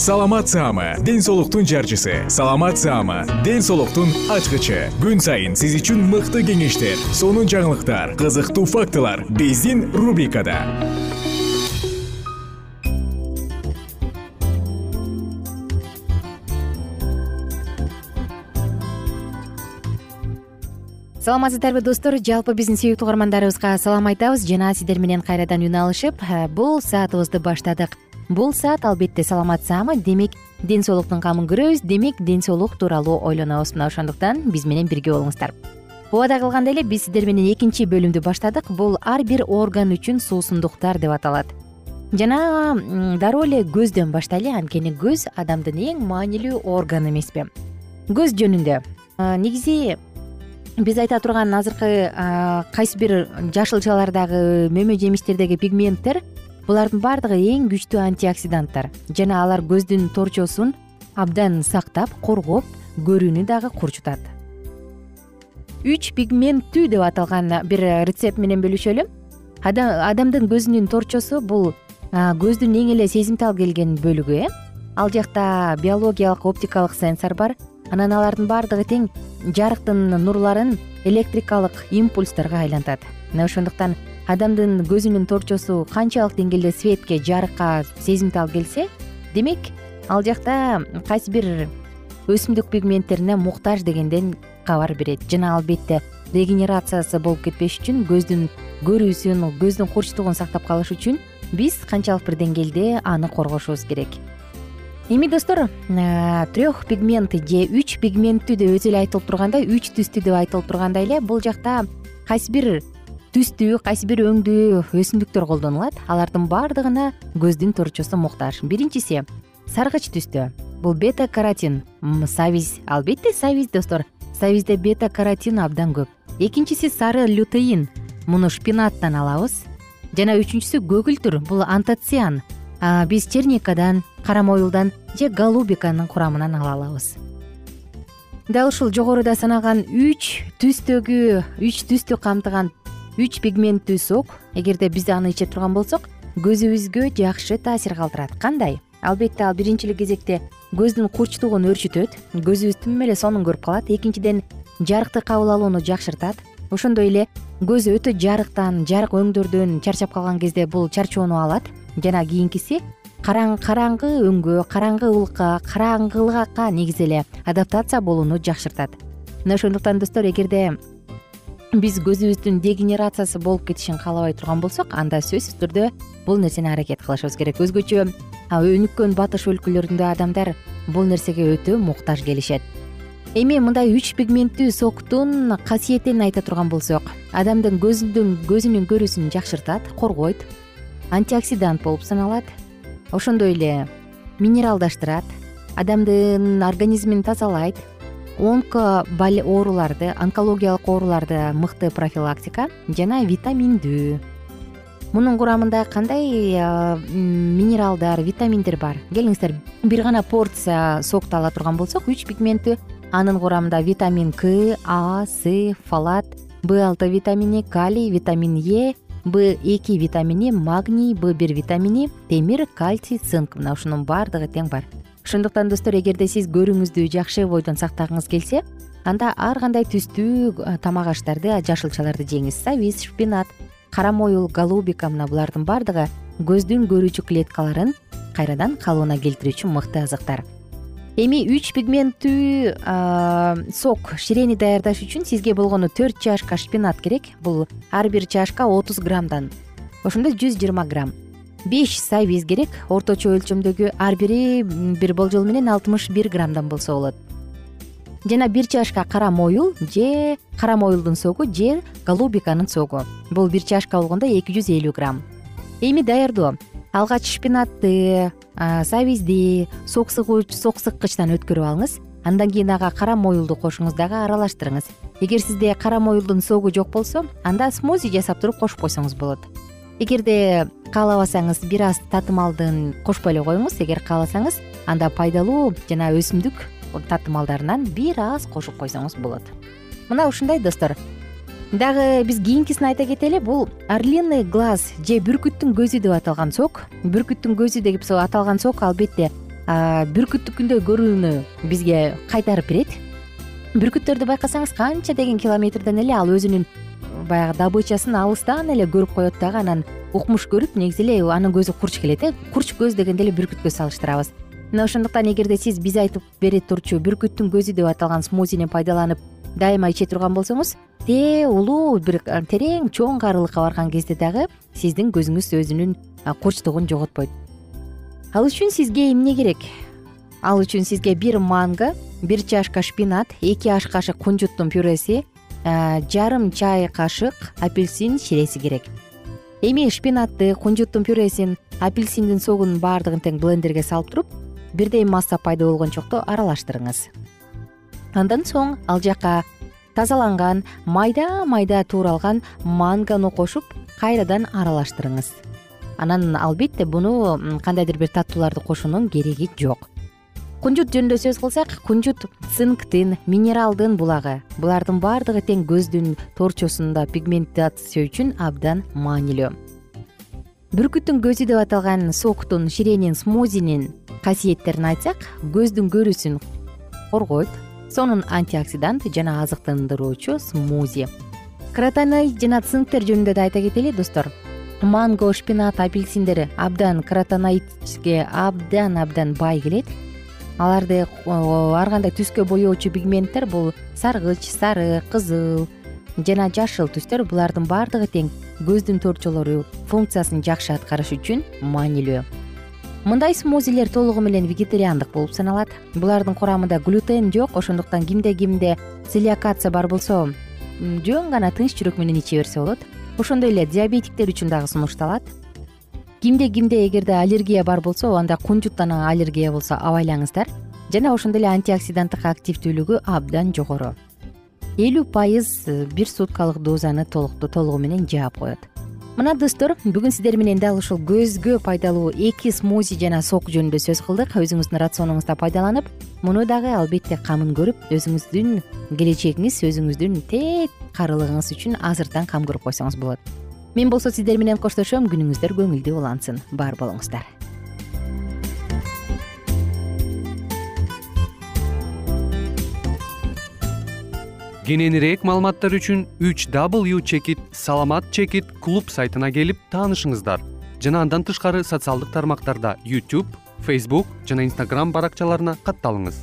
саламат саама ден соолуктун жарчысы. Саламат саама ден соолуктун ачкычы. Күн сайын сиз үчүн мыкты кеңештер сонун жаңылыктар кызыктуу фактылар биздин рубрикада. Саламатсыздарбы достор. Жалпы биздин сүйүктүү угармандарыбызга салам айтабыз. Жана сиздер менен кайрадан үн алышып э, бул саатыбызды баштадык бул саат албетте саламат саамы. Демек ден соолуктун камын көрөбүз. Демек ден соолук тууралуу ойлонобуз. Мына ошондуктан биз менен бирге болуңуздар. Убада кылгандай эле биз сиздер менен экинчи бөлүмдү баштадык. Бул ар бир орган үчүн суусундуктар деп аталат. Жана дароо эле көздөн баштайлы анткени көз адамдын эң маанилүү органы эмеспи. Көз жөнүндө. Негизи биз айта турган азыркы кайсы бир жашылчалардагы мөмө жемиштердеги пигменттер булардын баардыгы эң күчтүү антиоксиданттар. Жана алар көздүн торчосун абдан сактап коргоп көрүүнү дагы курчутат. Үч пигменттүү деп аталган бир рецепт менен бөлүшөлү. Адамдын көзүнүн торчосу бул көздүн эң эле сезимтал келген бөлүгү э. Ал жакта биологиялык оптикалык сенсор бар. Анан алардын баардыгы тең жарыктын нурларын электрикалык импульстарга айлантат. Мына ошондуктан адамдын көзүнүн торчосу канчалык деңгээлде светке жарыкка сезимтал келсе демек ал жакта кайсы бир өсүмдүк пигменттерине муктаж дегенден кабар берет. Жана албетте регенерациясы болуп кетпеш үчүн көздүн көрүүсүн көздүн курчтугун сактап калыш үчүн биз канчалык бир деңгээлде аны коргошубуз керек. Эми достор трех пигмент же үч пигменттүү деп өзү эле айтылып тургандай үч түстүү деп айтылып тургандай эле бул жакта кайсы бир түстүү кайсы бир өңдүү өсүмдүктөр колдонулат. Алардын баардыгына көздүн торчосу муктаж биринчиси саргыч түстө бул бета каратин сабиз албетте сабиз достор. Сабизде бета каратин абдан көп. Экинчиси сары лютеин. Муну шпинаттан алабыз. Жана үчүнчүсү көгүлтүр бул антоциан. Биз черникадан кара моюлдан же голубиканын курамынан ала алабыз. Дал ушул жогоруда санаган үч түстөгү үч түстү камтыган үч пигменттүү сок. Эгерде биз аны иче турган болсок көзүбүзгө жакшы таасир калтырат кандай албетте ал биринчи эле кезекте көздүн курчтугун өөрчүтөт көзүбүз тим эле сонун көрүп калат. Экинчиден жарыкты кабыл алууну жакшыртат. Ошондой эле көз өтө жарыктан жарык өңдөрдөн чарчап калган кезде бул чарчоону алат. Жана кийинкиси караңгы өңгө караңгы ылыкка караңгылыкка негизи эле адаптация болууну жакшыртат. Мына ошондуктан достор эгерде биз көзүбүздүн дегенерациясы болуп кетишин каалабай турган болсок анда сөзсүз түрдө бул нерсени аракет кылышыбыз керек. Өзгөчө өнүккөн батыш өлкөлөрүндө адамдар бул нерсеге өтө муктаж келишет. Эми мындай үч пигменттүү соктун касиетин айта турган болсок адамдын көздүн көзүнүн көрүүсүн жакшыртат коргойт антиоксидант болуп саналат ошондой эле минералдаштырат адамдын организмин тазалайт онко ооруларды онкологиялык ооруларды мыкты профилактика жана витаминдүү мунун курамында кандай минералдар витаминдер бар? Келиңиздер бир гана порция сокду ала турган болсок үч пигменттүү анын курамында витамин к а с фалат б алты витамини калий витамин е б эки витамини магний б бир витамини темир кальций цинк. Мына ушунун баардыгы тең бар ошондуктан достор эгерде сиз көрүүңүздү жакшы бойдон сактагыңыз келсе анда ар кандай түстүү тамак аштарды жашылчаларды жеңиз сабиз шпинат кара моюл голубика мына булардын баардыгы көздүн көрүүчү клеткаларын кайрадан калыбына келтирүүчү мыкты азыктар. Эми үч пигменттүү сок ширени даярдаш үчүн сизге болгону төрт чашка шпинат керек. Бул ар бир чашка отуз граммдан ошондо жүз жыйырма грамм беш сабиз керек. Орточо өлчөмдөгү ар бири бир болжол менен алтымыш бир граммдан болсо болот. Жана бир чашка кара моюл же кара моюлдун согу же голубиканын согу. Бул бир чашка болгондо эки жүз элүү грамм. Эми даярдоо. Алгач шпинатты сабизди сок сыгууч сок сыккычтан өткөрүп алыңыз. Андан кийин ага кара моюлду кошуңуз дагы аралаштырыңыз. Эгер сизде кара моюлдун согу жок болсо анда смози жасап туруп кошуп койсоңуз болот эгерде каалабасаңыз бир аз татымалдын кошпой эле коюңуз эгер кааласаңыз анда пайдалуу жана өсүмдүк татымалдарынан бир аз кошуп койсоңуз болот. Мына ушундай достор. Дагы биз кийинкисин айта кетели бул орлиный глаз же бүркүттүн көзү деп аталган сок. Бүркүттүн көзү деп аталган сок албетте бүркүттүкүндөй көрүүнү бизге кайтарып берет. Бүркүттөрдү байкасаңыз канча деген километрден эле ал өзүнүн баягы добычасын алыстан эле көрүп коет дагы анан укмуш көрүп негизи эле анын көзү курч келет э? Курч көз дегенде эле бүркүткө салыштырабыз. Мына ошондуктан эгерде сиз биз айтып бере турчу бүркүттүн көзү деп аталган смозини пайдаланып дайыма иче турган болсоңуз тээ улуу бир терең чоң карылыкка барган кезде дагы сиздин көзүңүз өзүнүн курчтугун жоготпойт ал үчүн сизге эмне керек? Ал үчүн сизге бир манго бир чашка шпинат эки аш кашык кунжуттун пюреси жарым чай кашык апельсин ширеси керек. Эми шпинатты кунжуттун пюресин апельсиндин согун баардыгын тең блендерге салып туруп бирдей масса пайда болгончокто аралаштырыңыз. Андан соң ал жака тазаланган майда майда тууралган мангону кошуп кайрадан аралаштырыңыз. Анан албетте буну кандайдыр бир таттууларды кошуунун кереги жок кунжут жөнүндө сөз кылсак кунжут цинктин минералдын булагы. Булардын баардыгы тең көздүн торчосунда пигментация үчүн абдан маанилүү. Бүркүттүн көзү деп аталган соктун ширенин смозинин касиеттерин айтсак көздүн көрүүсүн коргойт. Сонун антиоксидант жана азыктандыруучу смузи. Кротоноид жана цинктер жөнүндө да айта кетели достор. Манго шпинат апельсиндер абдан кротоноидке абдан абдан бай келет аларды ар кандай түскө боеочу пигменттер бул саргыч сары кызыл жана жашыл түстөр. Булардын баардыгы тең көздүн торчолору функциясын жакшы аткарыш үчүн маанилүү. Мындай смозилер толугу менен вегетариандык болуп саналат. Булардын курамында глютен жок ошондуктан кимде кимде целиакация бар болсо жөн гана тынч жүрөк менен иче берсе болот. Ошондой эле диабетиктер үчүн дагы сунушталат кимде кимде эгерде аллергия бар болсо анда кунжуттан аллергия болсо абайлаңыздар. Жана ошондой эле антиоксиданттык активдүүлүгү абдан жогору. Элүү пайыз бир суткалык дозаны толугу менен жаап коет. Мына достор бүгүн сиздер менен дал ушул көзгө пайдалуу эки смузи жана сок жөнүндө сөз кылдык. Өзүңүздүн рационуңузда пайдаланып муну дагы албетте камын көрүп өзүңүздүн келечегиңиз өзүңүздүн тээ карылыгыңыз үчүн азыртан кам көрүп койсоңуз болот мен болсо сиздер менен коштошом күнүңүздөр көңүлдүү улансын. Бар болуңуздар. Кененирээк маалыматтар үчүн үч w чекит саламат чекит клуб сайтына келип таанышыңыздар. Жана андан тышкары социалдык тармактарда youtube facebook жана instagram баракчаларына катталыңыз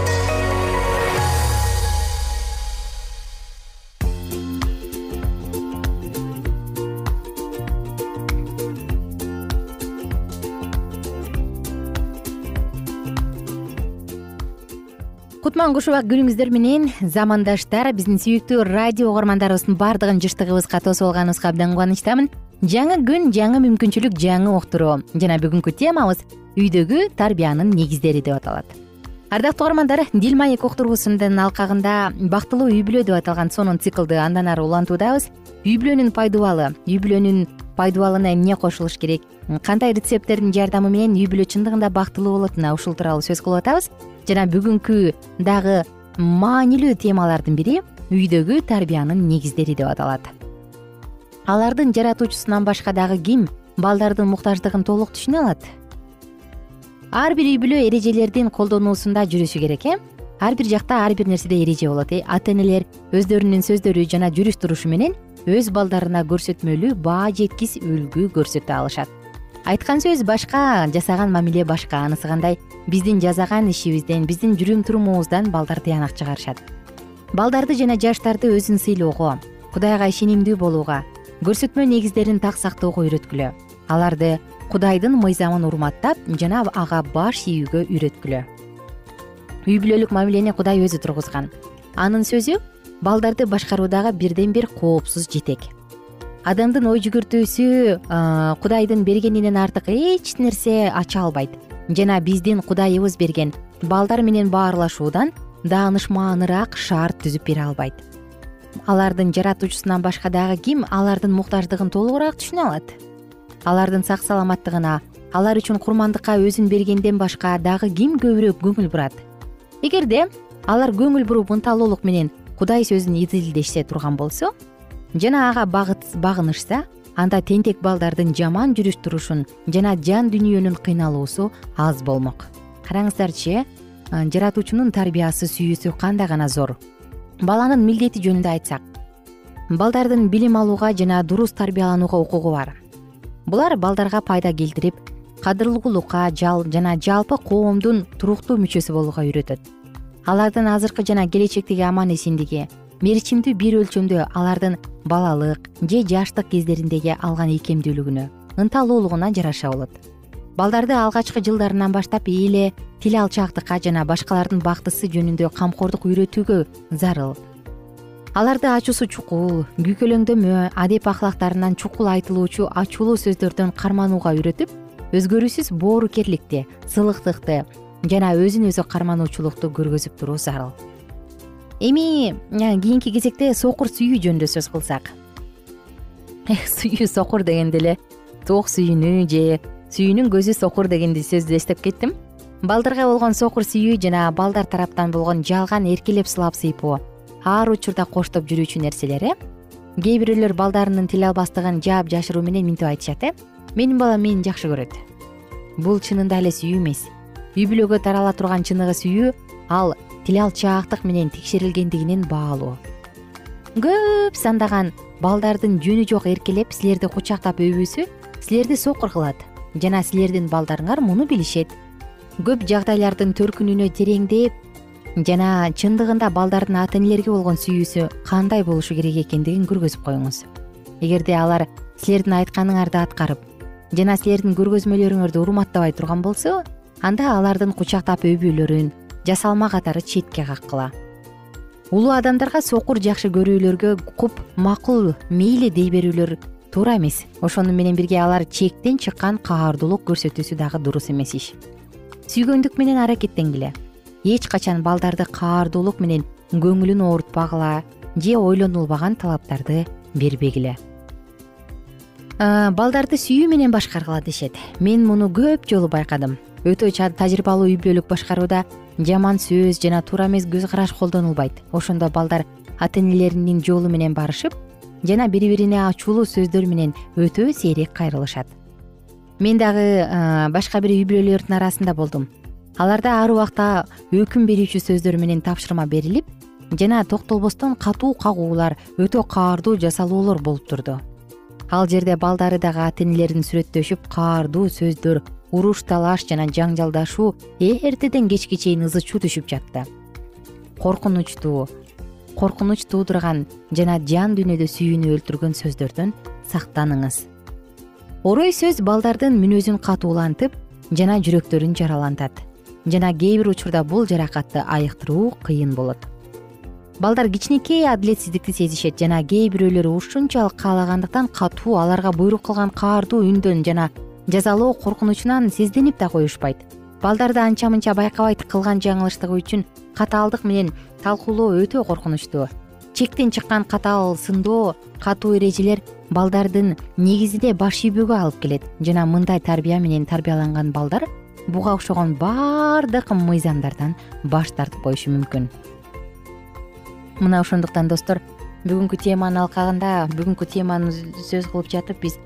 кушубак күнүңүздөр менен замандаштар. Биздин сүйүктүү радио угармандарыбыздын баардыгын жыштыгыбызга тосуп алганыбызга абдан кубанычтамын. Жаңы күн жаңы мүмкүнчүлүк жаңы уктуруу жана бүгүнкү темабыз үйдөгү тарбиянын негиздери деп аталат. Ардактуу угармандар дил маек уктуруусунун алкагында бактылуу үй бүлө деп аталган сонун циклды андан ары улантуудабыз. Үй бүлөнүн пайдубалы үй бүлөнүн пайдубалына эмне кошулуш керек? Кандай рецепттердин жардамы менен үй бүлө чындыгында бактылуу болот? Мына ушул тууралуу сөз кылып атабыз жана бүгүнкү дагы маанилүү темалардын бири үйдөгү тарбиянын негиздери деп аталат. Алардын жаратуучусунан башка дагы ким балдардын муктаждыгын толук түшүнө алат? Ар бир үй бүлө эрежелердин колдонуусунда жүрүшү керек э? Ар бир жакта ар бир нерседе эреже болот э? Ата энелер өздөрүнүн сөздөрү жана жүрүш турушу менен өз балдарына көрсөтмөлүү баа жеткис үлгү көрсөтө алышат айткан сөз башка жасаган мамиле башка. Анысы кандай? Биздин жасаган ишибизден биздин жүрүм турумубуздан балдар тыянак чыгарышат. Балдарды жана жаштарды өзүн сыйлоого кудайга ишенимдүү болууга көрсөтмө негиздерин так сактоого үйрөткүлө. Аларды кудайдын мыйзамын урматтап жана ага баш ийүүгө үйрөткүлө. Үй бүлөлүк мамилени кудай өзү тургузган. Анын сөзү балдарды башкаруудагы бирден бир коопсуз жетек адамдын ой жүгүртүүсү кудайдын бергенинен артык эч нерсе ача албайт. Жана биздин кудайыбыз берген балдар менен баарлашуудан даанышмааныраак шарт түзүп бере албайт. Алардын жаратуучусунан башка дагы ким алардын муктаждыгын толугураак түшүнө алат? Алардын сак саламаттыгына алар үчүн курмандыкка өзүн бергенден башка дагы ким көбүрөөк көңүл бурат? Эгерде алар көңүл буруп ынталуулук менен кудай сөзүн изилдешсе турган болсо жана ага багынышса анда тентек балдардын жаман жүрүш турушун жана жан дүнүйөнүн кыйналуусу аз болмок. Караңыздарчы э жаратуучунун тарбиясы сүйүүсү кандай гана зор? Баланын милдети жөнүндө айтсак балдардын билим алууга жана дурус тарбияланууга укугу бар. Булар балдарга пайда келтирип кадырлуулукка жана жалпы коомдун туруктуу мүчөсү болууга үйрөтөт. Алардын азыркы жана келечектеги аман эсендиги мерчимдүү бир өлчөмдө алардын балалык же жаштык кездериндеги алган ийкемдүүлүгүнө ынталуулугуна жараша болот. Балдарды алгачкы жылдарынан баштап эле тил алчаактыкка жана башкалардын бактысы жөнүндө камкордук үйрөтүүгө зарыл. Аларды ачуусу чукул күйкөлөңдөмө адеп ахлактарынан чукул айтылуучу ачуулуу сөздөрдөн карманууга үйрөтүп өзгөрүүсүз боорукерликти сылыктыкты жана өзүн өзү кармануучулукту көргөзүп туруу зарыл эми кийинки кезекте сокур сүйүү жөнүндө сөз кылсак. Эх сүйүү сокур дегенде эле тоок сүйүүнү же сүйүүнүн көзү сокур деген сөздү эстеп кеттим. Балдарга болгон сокур сүйүү жана балдар тараптан болгон жалган эркелеп сылап сыйпоо ар учурда коштоп жүрүүчү нерселер э? Кээ бирөөлөр балдарынын тил албастыгын жаап жашыруу менен мынтип айтышат э? Менин балам мени жакшы көрөт. Бул чынында эле сүйүү эмес. Үй бүлөгө тарала турган чыныгы сүйүү ал тил алчаактык менен текшерилгендигинен баалуу. Көп сандаган балдардын жөнү жок эркелеп силерди кучактап өбүүсү силерди сокур кылат жана силердин балдарыңар муну билишет. Көп жагдайлардын төркүнүнө тереңдеп жана чындыгында балдардын ата энелерге болгон сүйүүсү кандай болушу керек экендигин көргөзүп коюңуз. Эгерде алар силердин айтканыңарды аткарып жана силердин көргөзмөлөрүңөрдү урматтабай турган болсо анда алардын кучактап өбүүлөрүн жасалма катары четке каккыла. Улуу адамдарга сокур жакшы көрүүлөргө куп макул мейли дей берүүлөр туура эмес. Ошону менен бирге алар чектен чыккан каардуулук көрсөтүүсү дагы дурус эмес иш. Сүйгөндүк менен аракеттенгиле. Эч качан балдарды каардуулук менен көңүлүн оорутпагыла же ойлонулбаган талаптарды бербегиле. Балдарды сүйүү менен башкаргыла дешет. Мен муну көп жолу байкадым. Өтө тажрыйбалуу үй бүлөлүк башкарууда жаман сөз жана туура эмес көз караш колдонулбайт. Ошондо балдар ата энелеринин жолу менен барышып жана бири бирине ачуулуу сөздөр менен өтө сейрек кайрылышат. Мен дагы башка бир үй бүлөлөрдүн арасында болдум. Аларда ар убакта өкүм берүүчү сөздөр менен тапшырма берилип жана токтолбостон катуу кагуулар өтө каардуу жасалуулар болуп турду ал жерде балдары дагы ата энелерин сүрөттөшүп каардуу сөздөр уруш талаш жана жаңжалдашуу эртеден кечке чейин ызы чуу түшүп жатты. Коркунучтуу коркунуч туудурган жана жан дүйнөдө сүйүүнү өлтүргөн сөздөрдөн сактаныңыз. Орой сөз балдардын мүнөзүн катуулантып жана жүрөктөрүн жаралантат. Жана кээ бир учурда бул жаракатты айыктыруу кыйын болот балдар кичинекей адилетсиздикти сезишет жана кээ бирөөлөрү ушунчалык каалагандыктан катуу аларга буйрук кылган каардуу үндөн жана жазалоо коркунучунан сезденип да коюшпайт. Балдарды анча мынча байкабайт кылган жаңылыштыгы үчүн катаалдык менен талкуулоо өтө коркунучтуу чектен чыккан катаал сындоо катуу эрежелер балдардын негизинде баш ийбөөгө алып келет жана мындай тарбия менен тарбияланган балдар буга окшогон баардык мыйзамдардан баш тартып коюшу мүмкүн мына ошондуктан достор. Бүгүнкү теманы алкагында бүгүнкү теманы сөз кылып жатып биз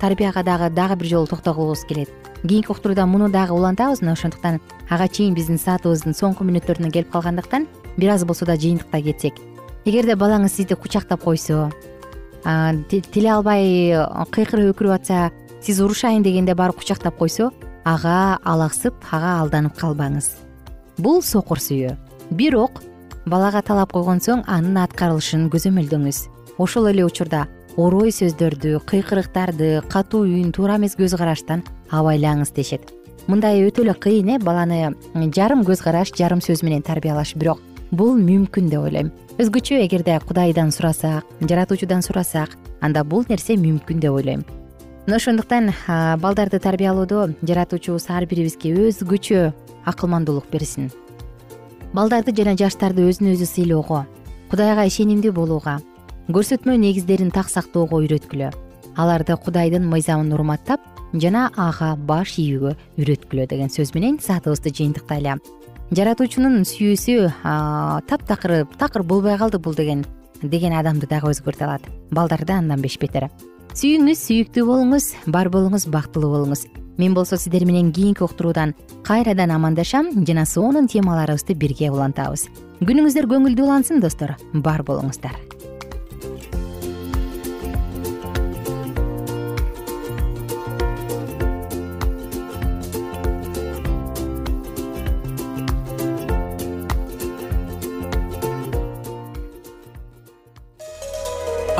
тарбияга дагы дагы бир жолу токтолгубуз келет. Кийинки уктурууда муну дагы улантабыз. Мына ошондуктан ага чейин биздин саатыбыздын соңку мүнөттөрүнө келип калгандыктан бир аз болсо да жыйынтыктай кетсек. Эгерде балаңыз сизди кучактап койсо тиле албай кыйкырып өкүрүп атса сиз урушайын дегенде барып кучактап койсо ага алаксып ага алданып калбаңыз. Бул сокур сүйүү бирок балага талап койгон соң анын аткарылышын көзөмөлдөңүз. Ошол эле учурда орой сөздөрдү кыйкырыктарды катуу үн туура эмес көз караштан абайлаңыз дешет. Мындай өтө эле кыйын э баланы жарым көз караш жарым сөз менен тарбиялаш бирок бул мүмкүн деп ойлойм. Өзгөчө эгерде кудайдан сурасак жаратуучудан сурасак анда бул нерсе мүмкүн деп ойлойм. Мына ошондуктан балдарды тарбиялоодо жаратуучубуз ар бирибизге өзгөчө акылмандуулук берсин балдарды жана жаштарды өзүнө өзү сыйлоого кудайга ишенимдүү болууга көрсөтмө негиздерин так сактоого үйрөткүлө. Аларды кудайдын мыйзамын урматтап жана ага баш ийүүгө үйрөткүлө деген сөз менен саатыбызды жыйынтыктайлы. Жаратуучунун сүйүүсү таптакыр такыр болбой калды бул деген деген адамды дагы өзгөртө алат. Балдарды андан беш бетер. Сүйүңүз сүйүктүү болуңуз бар болуңуз бактылуу болуңуз мен болсо сиздер менен кийинки уктуруудан кайрадан амандашам жана сонун темаларыбызды бирге улантабыз. Күнүңүздөр көңүлдүү улансын достор. Бар болуңуздар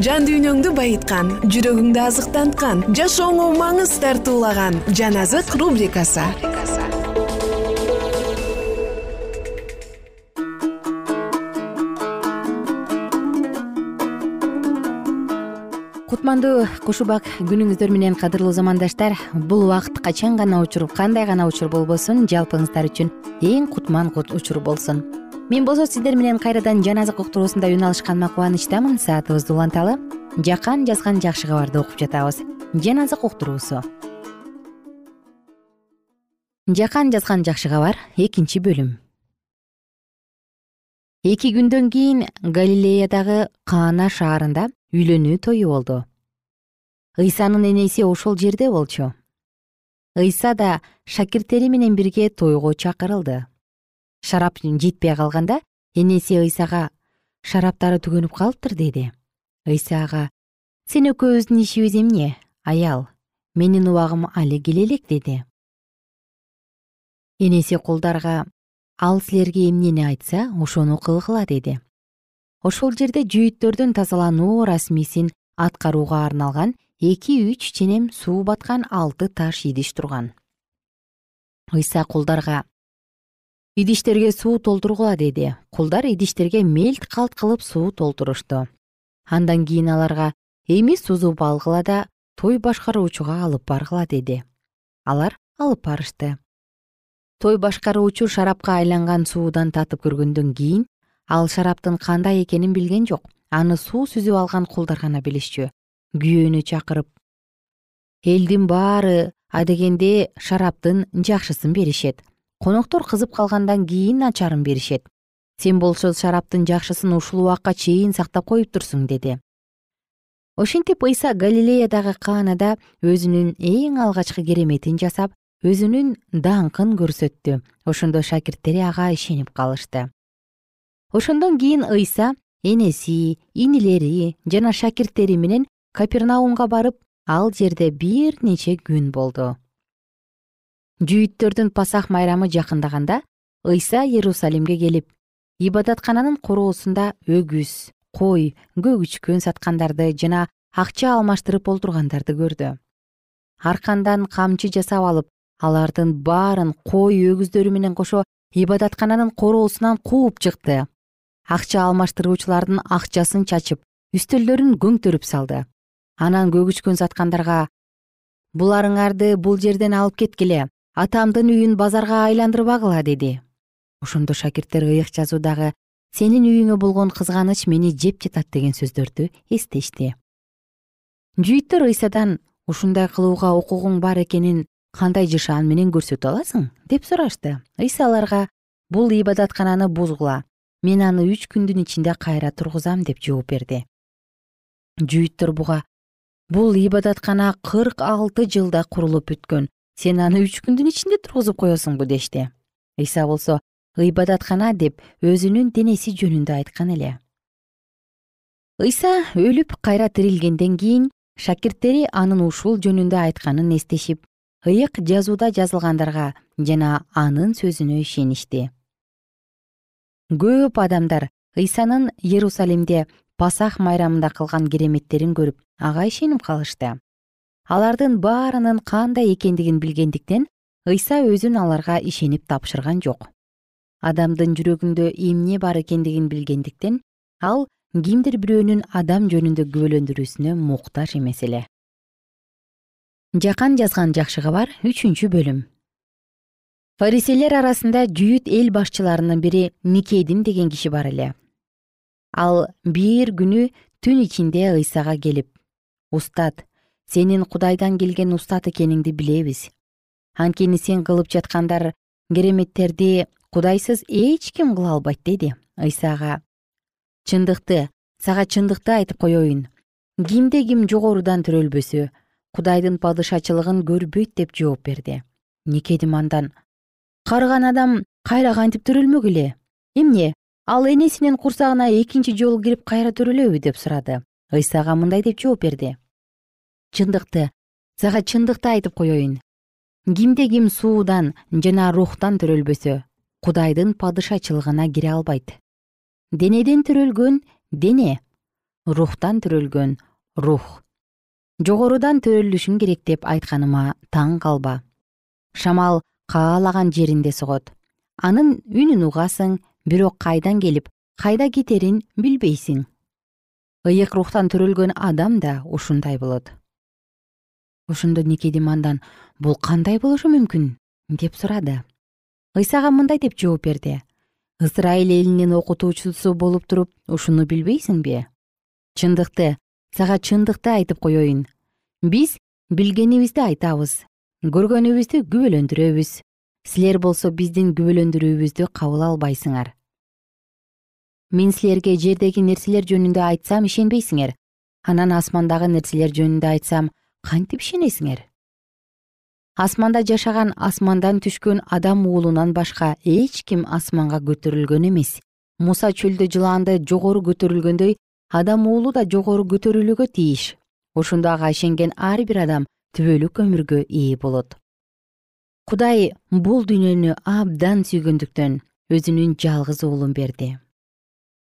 жан дүйнөңдү байыткан жүрөгүңдү азыктанткан жашооңо маңыз тартуулаган жан азык рубрикасы. Кутмандуу кушубак күнүңүздөр менен кадырлуу замандаштар бул убакыт качан гана учур кандай гана учур болбосун жалпыңыздар үчүн эң кутман учур болсун мен болсо сиздер менен кайрадан жан азык уктуруусунда үн алышканыма кубанычтамын. Саатыбызды уланталы жакан жазган жакшы кабарды окуп жатабыз. Жан азык уктуруусу жакан жазган жакшы кабар экинчи бөлүм. Эки күндөн кийин галилеядагы каана шаарында үйлөнүү тою болду. Ыйсанын энеси ошол жерде болчу. Ыйса да шакирттери менен бирге тойго чакырылды шарап жетпей калганда энеси ыйсага шараптары түгөнүп калыптыр деди. Ыйса ага сен экөөбүздүн ишибиз эмне аял? Менин убагым али келе элек деди энеси кулдарга ал силерге эмнени айтса ошону кылгыла деди. Ошол жерде жүйүттөрдүн тазалануу расмисин аткарууга арналган эки үч ченем суу баткан алты таш идиш турган. Ыйса кулдарга идиштерге суу толтургула деди. Кулдар идиштерге мелт калт кылып суу толтурушту. Андан кийин аларга эми сузуп алгыла да той башкаруучуга алып баргыла деди. Алар алып барышты. Той башкаруучу шарапка айланган суудан татып көргөндөн кийин ал шараптын кандай экенин билген жок. Аны суу сүзүп алган кулдар гана билишчү күйөөнү чакырып элдин баары адегенде шараптын жакшысын беришет коноктор кызып калгандан кийин начарын беришет. Сен болсо шараптын жакшысын ушул убакка чейин сактап коюптурсуң деди. Ошентип ыйса галилеядагы каанада өзүнүн эң алгачкы кереметин жасап өзүнүн даңкын көрсөттү. Ошондо шакирттери ага ишенип калышты. Ошондон кийин ыйса энеси инилери жана шакирттери менен капернаумга барып ал жерде бир нече күн болду жүйүттөрдүн пасах майрамы жакындаганда ыйса иерусалимге келип ибадаткананын короосунда өгүз кой көгүчкөн саткандарды жана акча алмаштырып олтургандарды көрдү. Аркандан камчы жасап алып алардын баарын кой өгүздөрү менен кошо ибадаткананын короосунан кууп чыкты. Акча алмаштыруучулардын акчасын чачып үстөлдөрүн көңтөрүп салды. Анан көгүчкөн саткандарга буларыңарды бул жерден алып кеткиле атамдын үйүн базарга айландырбагыла деди. Ошондо шакирттер ыйык жазуудагы сенин үйүңө болгон кызганыч мени жеп жатат деген сөздөрдү эстешти. Жүйүттөр ыйсадан ушундай кылууга укугуң бар экенин кандай жышаан менен көрсөтө аласың? деп сурашты. Ыйса аларга бул ибадаткананы бузгула. Мен аны үч күндүн ичинде кайра тургузам деп жооп берди. Жүйүттөр буга бул ибадаткана кырк алты жылда курулуп бүткөн сен аны үч күндүн ичинде тургузуп коесуңбу дешти ыйса болсо ибадаткана деп өзүнүн денеси жөнүндө айткан эле. Ыйса өлүп кайра тирилгенден кийин шакирттери анын ушул жөнүндө айтканын эстешип ыйык жазууда жазылгандарга жана анын сөзүнө ишеништи. Көп адамдар ыйсанын иерусалимде пасах майрамында кылган кереметтерин көрүп ага ишенип калышты алардын баарынын кандай экендигин билгендиктен ыйса өзүн аларга ишенип тапшырган жок. Адамдын жүрөгүндө эмне бар экендигин билгендиктен ал кимдир бирөөнүн адам жөнүндө күбөлөндүрүүсүнө муктаж эмес эле. Жакан жазган жакшы кабар үчүнчү бөлүм. Фариселер арасында жүйүт эл башчыларынын бири никедим деген киши бар эле. Ал бир күнү түн ичинде ыйсага келип устат сенин кудайдан келген устат экениңди билебиз. Анткени сен кылып жаткандар кереметтерди кудайсыз эч ким кыла албайт деди. Ыйса ага чындыкты сага чындыкты айтып коеюн кимде ким жогорудан төрөлбөсө кудайдын падышачылыгын көрбөйт деп жооп берди. Никедим андан? Карыган адам кайра кантип төрөлмөк эле? Эмне? Ал энесинин курсагына экинчи жолу кирип кайра төрөлөбү деп сурады. Ыйса ага мындай деп жооп берди чындыкты сага чындыкты айтып коеюн кимде ким суудан жана рухтан төрөлбөсө кудайдын падышачылыгына кире албайт. Денеден төрөлгөн дене рухтан төрөлгөн рух. Жогорудан төрөлүшүң керек деп айтканыма таң калба. Шамал каалаган жеринде согот. Анын үнүн угасың бирок кайдан келип кайда кетерин билбейсиң. Ыйык рухтан төрөлгөн адам да ушундай болот ошондо никедим андан бул кандай болушу мүмкүн? деп сурады. Ыйсага мындай деп жооп берди. Ысрайыл элинин окутуучусу болуп туруп ушуну билбейсиңби чындыкты сага чындыкты айтып коеюн биз билгенибизди айтабыз көргөнүбүздү күбөлөндүрөбүз. Силер болсо биздин күбөлөндүрүүбүздү кабыл албайсыңар мен силерге жердеги нерселер жөнүндө айтсам ишенбейсиңер. Анан асмандагы нерселер жөнүндө айтсам кантип ишенесиңер? Асманда жашаган асмандан түшкөн адам уулунан башка эч ким асманга көтөрүлгөн эмес. Муса чөлдө жылаанды жогору көтөрүлгөндөй адам уулу да жогору көтөрүлүүгө тийиш. Ошондо ага ишенген ар бир адам түбөлүк өмүргө ээ болот. Кудай бул дүйнөнү абдан сүйгөндүктөн өзүнүн жалгыз уулун берди.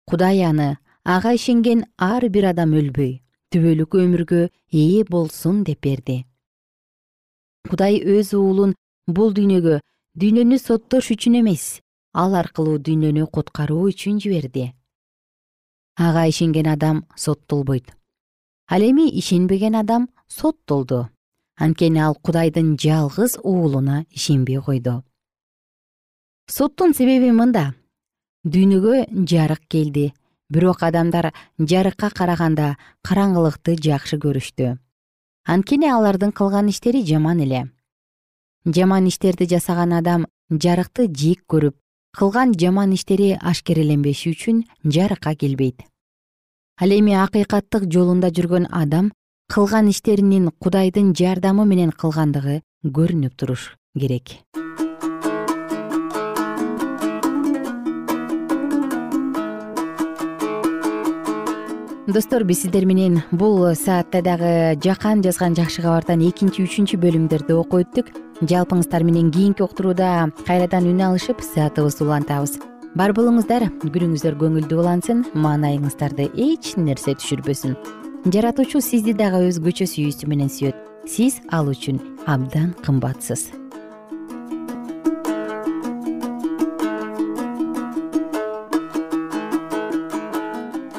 Кудай аны ага ишенген ар бир адам өлбөй түбөлүк өмүргө ээ болсун деп берди. Кудай өз уулун бул дүйнөгө дүйнөнү соттош үчүн эмес ал аркылуу дүйнөнү куткаруу үчүн жиберди. Ага ишенген адам соттолбойт ал эми ишенбеген адам соттолду анткени ал кудайдын жалгыз уулуна ишенбей койду. Соттун себеби мында. Дүйнөгө жарык келди бирок адамдар жарыкка караганда караңгылыкты жакшы көрүштү. Анткени алардын кылган иштери жаман эле. Жаман иштерди жасаган адам жарыкты жек көрүп кылган жаман иштери ашкереленбеши үчүн жарыкка келбейт. Ал эми акыйкаттык жолунда жүргөн адам кылган иштеринин кудайдын жардамы менен кылгандыгы көрүнүп туруш керек достор биз сиздер менен бул саатта дагы жакан жазган жакшы кабардан экинчи үчүнчү бөлүмдөрдү окуп өттүк. Жалпыңыздар менен кийинки уктурууда кайрадан үн алышып саатыбызды улантабыз. Бар болуңуздар күнүңүздөр көңүлдүү улансын маанайыңыздарды эч нерсе түшүрбөсүн. Жаратуучу сизди дагы өзгөчө сүйүүсү менен сүйөт. Сиз ал үчүн абдан кымбатсыз